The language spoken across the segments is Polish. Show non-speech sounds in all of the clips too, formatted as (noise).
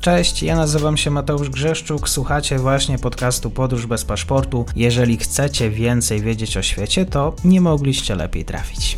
Cześć, ja nazywam się Mateusz Grzeszczuk, słuchacie właśnie podcastu Podróż bez paszportu. Jeżeli chcecie więcej wiedzieć o świecie, to nie mogliście lepiej trafić.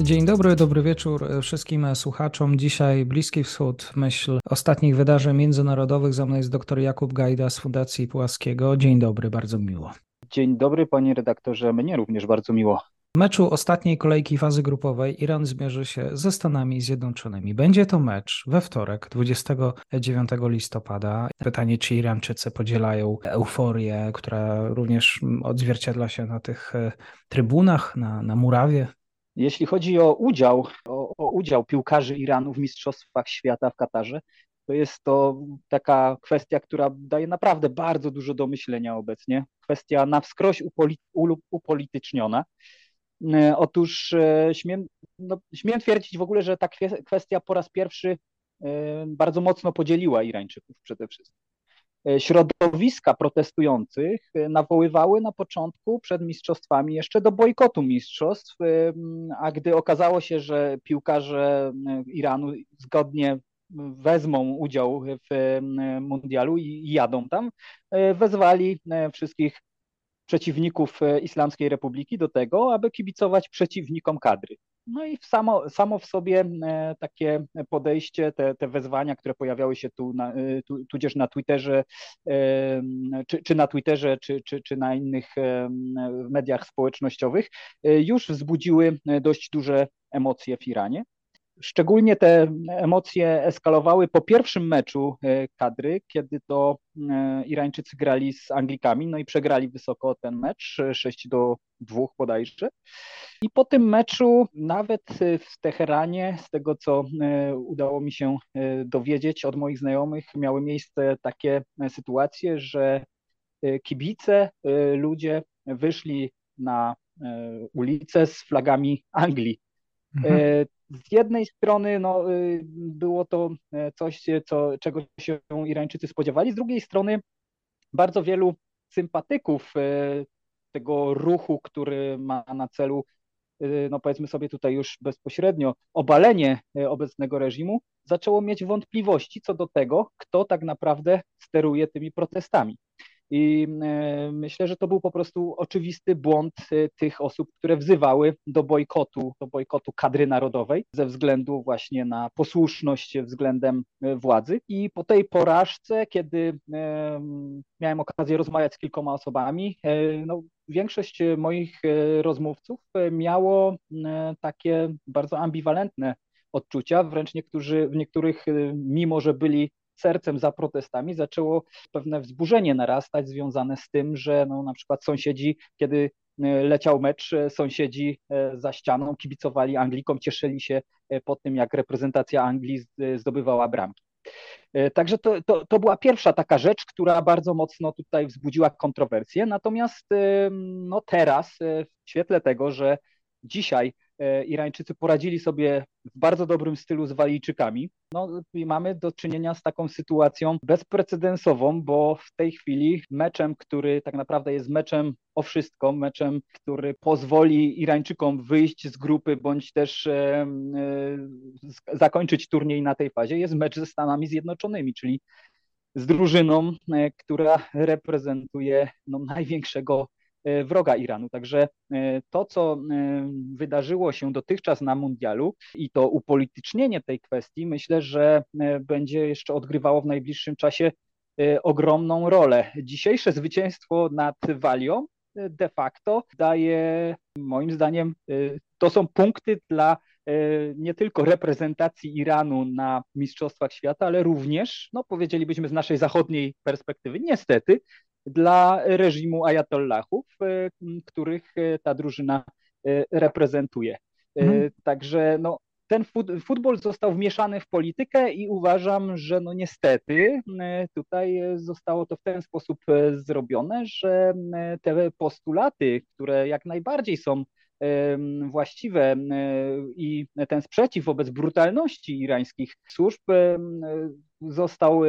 Dzień dobry, dobry wieczór wszystkim słuchaczom. Dzisiaj Bliski Wschód, myśl ostatnich wydarzeń międzynarodowych. Za mną jest dr Jakub Gajda z Fundacji Płaskiego. Dzień dobry, bardzo miło. Dzień dobry, panie redaktorze, mnie również bardzo miło. Meczu ostatniej kolejki fazy grupowej Iran zmierzy się ze Stanami Zjednoczonymi. Będzie to mecz we wtorek, 29 listopada. Pytanie, czy Irańczycy podzielają euforię, która również odzwierciedla się na tych e, trybunach, na, na murawie? Jeśli chodzi o udział, o, o udział piłkarzy Iranu w Mistrzostwach Świata w Katarze, to jest to taka kwestia, która daje naprawdę bardzo dużo do myślenia obecnie. Kwestia na wskroś upolityczniona. E, otóż e, śmiem, no, śmiem twierdzić w ogóle, że ta kwestia po raz pierwszy e, bardzo mocno podzieliła Irańczyków przede wszystkim. Środowiska protestujących nawoływały na początku przed mistrzostwami jeszcze do bojkotu mistrzostw, a gdy okazało się, że piłkarze Iranu zgodnie wezmą udział w mundialu i jadą tam, wezwali wszystkich przeciwników e, Islamskiej Republiki do tego, aby kibicować przeciwnikom kadry. No i samo, samo w sobie e, takie podejście, te, te wezwania, które pojawiały się tu, na, e, tu tudzież na Twitterze, czy, czy na Twitterze, czy, czy, czy na innych mediach społecznościowych, już wzbudziły dość duże emocje w Iranie. Szczególnie te emocje eskalowały po pierwszym meczu e, kadry, kiedy to e, Irańczycy grali z Anglikami, no i przegrali wysoko ten mecz, 6 do 2 bodajże. I po tym meczu, nawet w Teheranie, z tego co e, udało mi się dowiedzieć od moich znajomych, miały miejsce takie sytuacje, że kibice, ludzie wyszli na ulicę z flagami Anglii. Mhm z jednej strony no, y, było to e, coś, co, czego się Irańczycy spodziewali, z drugiej strony bardzo wielu sympatyków e, tego ruchu, który ma na celu, no powiedzmy sobie tutaj już bezpośrednio, obalenie e, obecnego reżimu, zaczęło mieć wątpliwości co do tego, kto tak naprawdę steruje tymi protestami. I e, myślę, że to był po prostu oczywisty błąd e, tych osób, które wzywały do bojkotu, do bojkotu kadry narodowej ze względu właśnie na posłuszność względem e, władzy. I po tej porażce, kiedy miałem okazję rozmawiać z kilkoma osobami, no, większość moich rozmówców miało takie bardzo ambiwalentne odczucia, wręcz niektórzy, w niektórych, mimo że byli sercem za protestami zaczęło pewne wzburzenie narastać związane z tym, że no, na przykład sąsiedzi, kiedy e, leciał mecz, e, sąsiedzi e, za ścianą kibicowali Anglikom, cieszyli się po tym, jak reprezentacja Anglii zdobywała bramki. Także to, to, to, była pierwsza taka rzecz, która bardzo mocno tutaj wzbudziła kontrowersję. Natomiast no teraz, w świetle tego, że dzisiaj Irańczycy poradzili sobie w bardzo dobrym stylu z Walijczykami. No i mamy do czynienia z taką sytuacją bezprecedensową, bo w tej chwili meczem, który tak naprawdę jest meczem o wszystko, meczem, który pozwoli Irańczykom wyjść z grupy bądź też e, e, zakończyć turniej na tej fazie, jest mecz ze Stanami Zjednoczonymi, czyli z drużyną, e, która reprezentuje no, największego E, wroga Iranu. Także e, to, co e, wydarzyło się dotychczas na mundialu i to upolitycznienie tej kwestii, myślę, że będzie jeszcze odgrywało w najbliższym czasie ogromną rolę. Dzisiejsze zwycięstwo nad Walią de facto daje, moim zdaniem, to są punkty dla nie tylko reprezentacji Iranu na Mistrzostwach Świata, ale również, no powiedzielibyśmy z naszej zachodniej perspektywy, niestety, dla reżimu ajatollahów, e, których e, ta drużyna e, reprezentuje. Mhm. Także no, ten futbol został wmieszany w politykę i uważam, że no niestety tutaj zostało to w ten sposób zrobione, że te postulaty, które jak najbardziej są właściwe i ten sprzeciw wobec brutalności irańskich służb został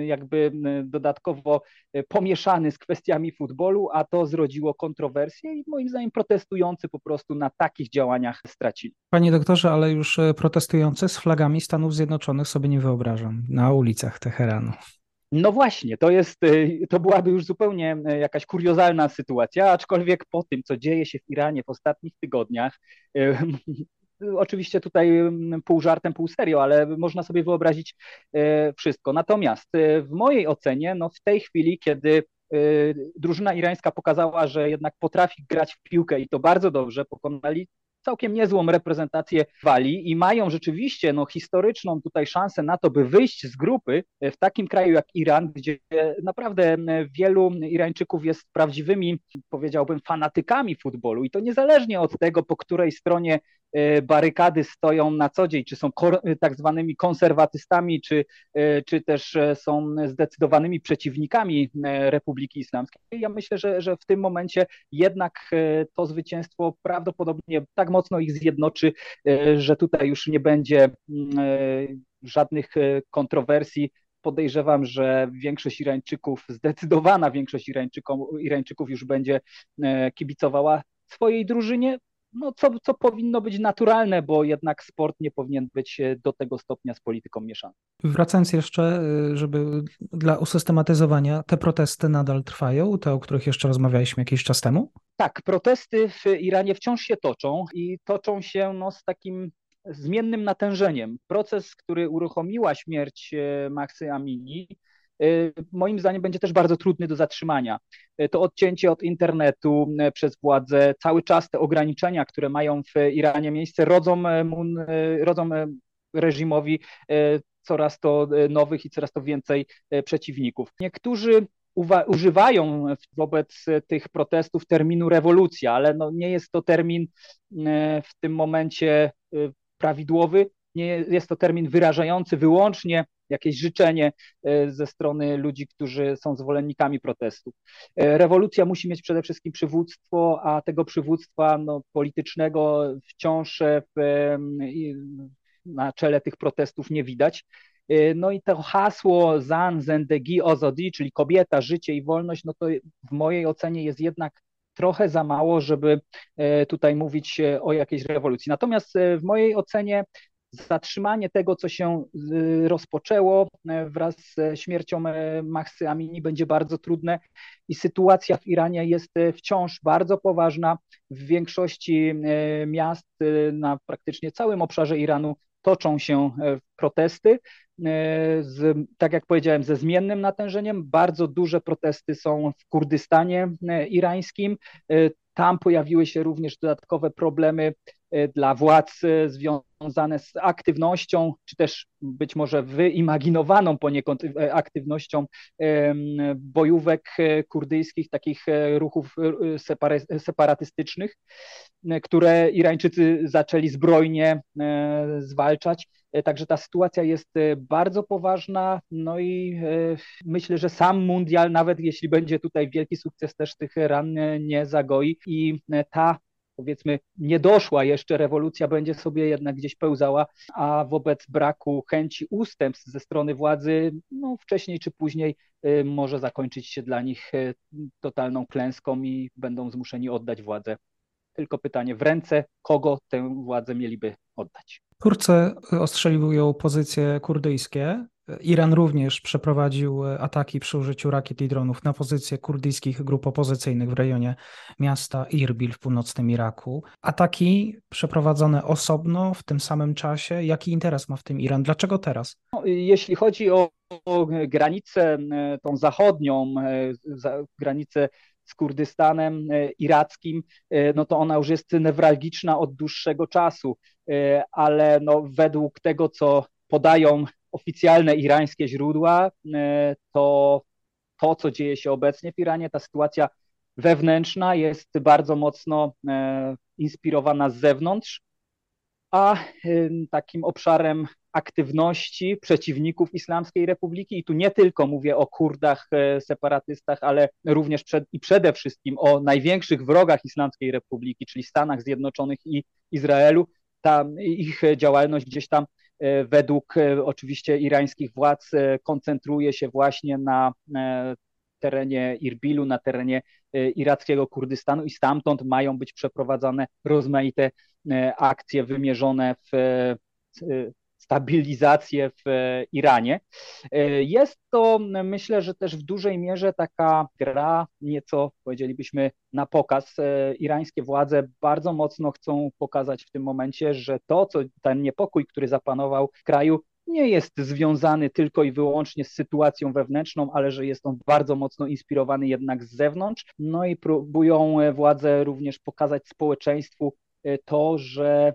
jakby dodatkowo pomieszany z kwestiami futbolu, a to zrodziło kontrowersje i moim zdaniem protestujący po prostu na takich działaniach stracili. Panie doktorze, ale już e, protestujący z flagami Stanów Zjednoczonych sobie nie wyobrażam na ulicach Teheranu. No właśnie, to jest, y, to byłaby już zupełnie y, jakaś kuriozalna sytuacja, aczkolwiek po tym, co dzieje się w Iranie w ostatnich tygodniach, y, (laughs) oczywiście tutaj pół żartem, pół serio, ale można sobie wyobrazić wszystko. Natomiast w mojej ocenie, no w tej chwili, kiedy drużyna irańska pokazała, że jednak potrafi grać w piłkę i to bardzo dobrze, pokonali całkiem niezłą reprezentację Walii i mają rzeczywiście no, historyczną tutaj szansę na to, by wyjść z grupy w takim kraju jak Iran, gdzie naprawdę wielu Irańczyków jest prawdziwymi, powiedziałbym, fanatykami futbolu. I to niezależnie od tego, po której stronie e, barykady stoją na co dzień, czy są tak zwanymi konserwatystami, czy, e, czy też e, są zdecydowanymi przeciwnikami Republiki Islamskiej. Ja myślę, że, że w tym momencie jednak to zwycięstwo prawdopodobnie tak mocno ich zjednoczy, e, że tutaj już nie będzie e, żadnych e, kontrowersji. Podejrzewam, że większość Irańczyków, zdecydowana większość Irańczyków, Irańczyków już będzie kibicowała swojej drużynie, no, co, co powinno być naturalne, bo jednak sport nie powinien być do tego stopnia z polityką mieszany. Wracając jeszcze, żeby dla usystematyzowania, te protesty nadal trwają, te, o których jeszcze rozmawialiśmy jakiś czas temu? Tak, protesty w Iranie wciąż się toczą i toczą się no, z takim zmiennym natężeniem. Proces, który uruchomiła śmierć e, Maxy Amini, e, moim zdaniem będzie też bardzo trudny do zatrzymania. E, to odcięcie od internetu przez władze, cały czas te ograniczenia, które mają w Iranie miejsce, rodzą, rodzą reżimowi coraz to nowych i coraz to więcej przeciwników. Niektórzy używają wobec tych protestów terminu rewolucja, ale no nie jest to termin e, w tym momencie e, prawidłowy, nie jest to termin wyrażający wyłącznie jakieś życzenie e, ze strony ludzi, którzy są zwolennikami protestów. Rewolucja musi mieć przede wszystkim przywództwo, a tego przywództwa no, politycznego wciąż w, na czele tych protestów nie widać. No i to hasło Zan, Zendegi, Ozodi, czyli kobieta, życie i wolność, no to w mojej ocenie jest jednak trochę za mało, żeby e, tutaj mówić e, o jakiejś rewolucji. Natomiast e, w mojej ocenie zatrzymanie tego, co się rozpoczęło wraz ze śmiercią Mahsy Amini będzie bardzo trudne i sytuacja w Iranie jest wciąż bardzo poważna. W większości miast na praktycznie całym obszarze Iranu toczą się protesty. E, z, tak jak powiedziałem, ze zmiennym natężeniem. Bardzo duże protesty są w Kurdystanie e, irańskim. E, tam pojawiły się również dodatkowe problemy dla władz związane z aktywnością, czy też być może wyimaginowaną poniekąd aktywnością bojówek kurdyjskich, takich ruchów separatystycznych, które Irańczycy zaczęli zbrojnie zwalczać. E, także ta sytuacja jest e, bardzo poważna, no i e, myślę, że sam mundial, nawet jeśli będzie tutaj wielki sukces, też tych ran nie zagoi i ta powiedzmy niedoszła jeszcze rewolucja będzie sobie jednak gdzieś pełzała, a wobec braku chęci ustępstw ze strony władzy, no wcześniej czy później może zakończyć się dla nich totalną klęską i będą zmuszeni oddać władzę. Tylko pytanie, w ręce kogo tę władzę mieliby oddać? Turcy ostrzeliwują pozycje kurdyjskie. Iran również przeprowadził ataki przy użyciu rakiet i dronów na pozycje kurdyjskich grup opozycyjnych w rejonie miasta Irbil w północnym Iraku. Ataki przeprowadzone osobno w tym samym czasie. Jaki interes ma w tym Iran? Dlaczego teraz? No, jeśli chodzi o, o granicę e, tą zachodnią, e, granicę z Kurdystanem e, irackim, e, no to ona już jest newralgiczna od dłuższego czasu, e, ale no według tego, co podają oficjalne irańskie źródła, to to, co dzieje się obecnie w Iranie, ta sytuacja wewnętrzna jest bardzo mocno inspirowana z zewnątrz, a takim obszarem aktywności przeciwników Islamskiej Republiki. I tu nie tylko mówię o Kurdach, e, separatystach, ale również przed, i przede wszystkim o największych wrogach Islamskiej Republiki, czyli Stanach Zjednoczonych i Izraelu. Ta ich działalność gdzieś tam e, według e, oczywiście irańskich władz koncentruje się właśnie na terenie Irbilu, na terenie irackiego Kurdystanu i stamtąd mają być przeprowadzane rozmaite akcje wymierzone w stabilizację w e, Iranie. E, jest to, myślę, że też w dużej mierze taka gra, nieco powiedzielibyśmy na pokaz. E, irańskie władze bardzo mocno chcą pokazać w tym momencie, że to, co ten niepokój, który zapanował w kraju, nie jest związany tylko i wyłącznie z sytuacją wewnętrzną, ale że jest on bardzo mocno inspirowany jednak z zewnątrz. No i próbują władze również pokazać społeczeństwu to, że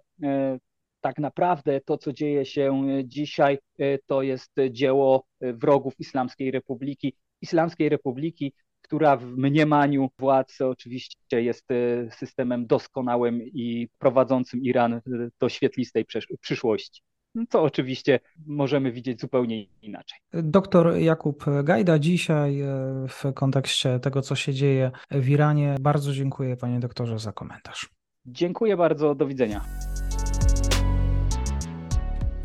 tak naprawdę to, co dzieje się e, dzisiaj, e, to jest dzieło e, wrogów Islamskiej Republiki. Islamskiej Republiki, która w mniemaniu władz oczywiście jest systemem doskonałym i prowadzącym Iran do świetlistej przyszłości. No co oczywiście możemy widzieć zupełnie inaczej. Doktor Jakub Gajda dzisiaj w kontekście tego, co się dzieje w Iranie. Bardzo dziękuję panie doktorze za komentarz. Dziękuję bardzo, do widzenia.